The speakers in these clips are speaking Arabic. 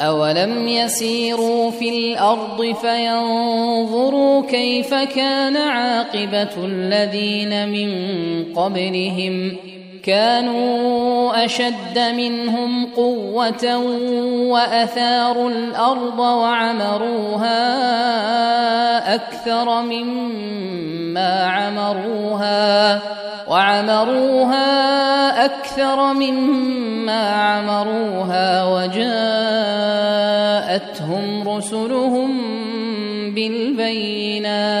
أولم يسيروا في الأرض فينظروا كيف كان عاقبة الذين من قبلهم كانوا أشد منهم قوة وأثاروا الأرض وعمروها أكثر مما عمروها وعمروها أكثر مما عمروها وجاءتهم رسلهم بالبينات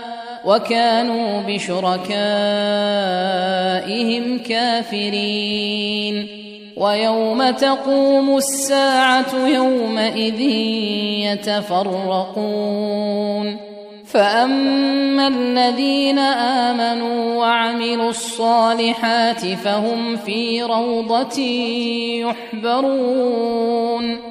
وكانوا بشركائهم كافرين. ويوم تقوم الساعة يومئذ يتفرقون. فأما الذين آمنوا وعملوا الصالحات فهم في روضة يحبرون.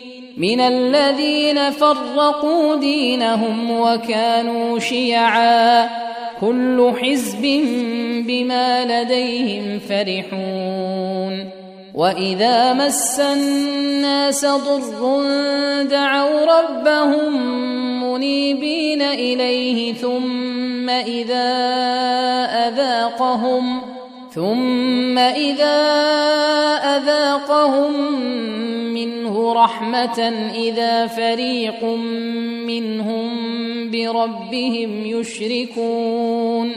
من الذين فرقوا دينهم وكانوا شيعا. كل حزب بما لديهم فرحون. وإذا مس الناس ضر دعوا ربهم منيبين إليه ثم إذا أذاقهم ثم إذا أذاقهم منه رحمة إذا فريق منهم بربهم يشركون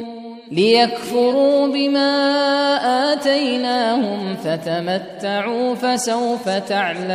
ليكفروا بما آتيناهم فتمتعوا فسوف تعلمون.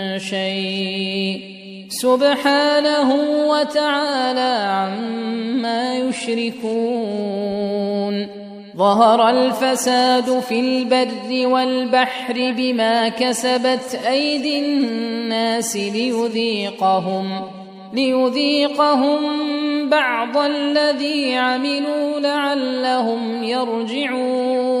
شيء. سبحانه وتعالى عما يشركون. ظهر الفساد في البر والبحر بما كسبت أيدي الناس ليذيقهم ليذيقهم بعض الذي عملوا لعلهم يرجعون.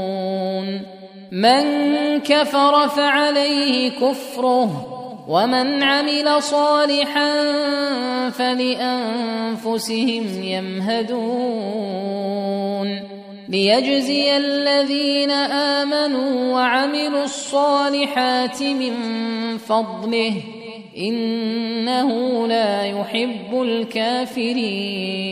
من كفر فعليه كفره ومن عمل صالحا فلأنفسهم يمهدون. ليجزي الذين آمنوا وعملوا الصالحات من فضله إنه لا يحب الكافرين.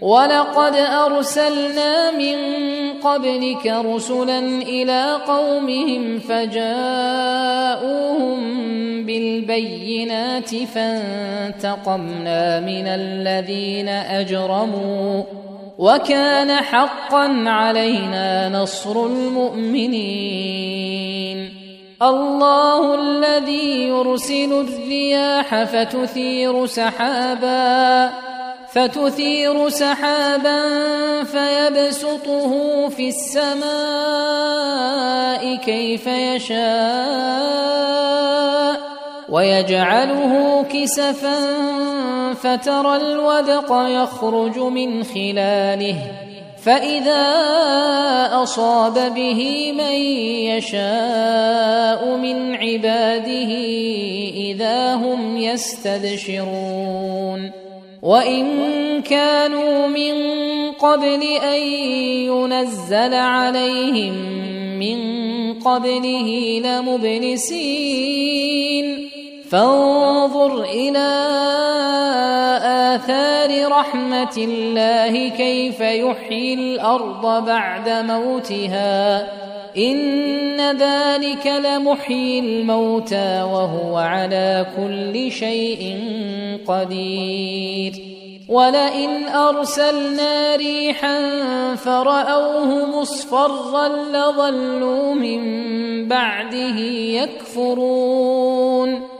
ولقد أرسلنا من قبلك رسلا إلى قومهم فجاءوهم بالبينات فانتقمنا من الذين أجرموا وكان حقا علينا نصر المؤمنين. الله الذي يرسل الرياح فتثير سحابا فتثير سحابا فيبسطه في السماء كيف يشاء ويجعله كسفا فترى الودق يخرج من خلاله فإذا أصاب به من يشاء من عباده إذا هم يستبشرون وان كانوا من قبل ان ينزل عليهم من قبله لمبلسين فانظر إلى اثار رحمه الله كيف يحيي الأرض بعد موتها إن ذلك لمحيي الموتى وهو على كل شيء قدير. ولئن أرسلنا ريحا فرأوه مصفرا لظلوا من بعده يكفرون.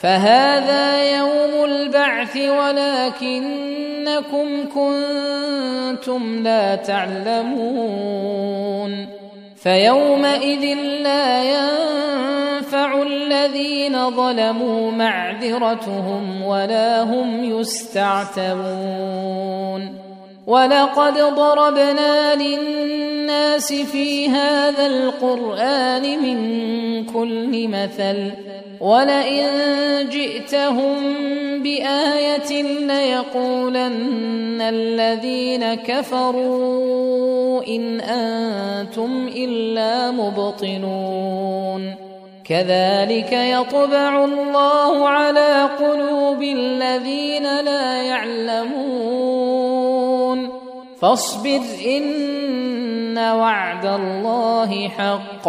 فهذا يوم البعث ولكنكم كنتم لا تعلمون فيومئذ لا ينفع الذين ظلموا معذرتهم ولا هم يستعتبون ولقد ضربنا للناس في هذا القرآن من كل مثل ولئن جئتهم بايه ليقولن الذين كفروا ان أنتم الا مبطنون كذلك يطبع الله على قلوب الذين لا يعلمون فاصبر ان وعد الله حق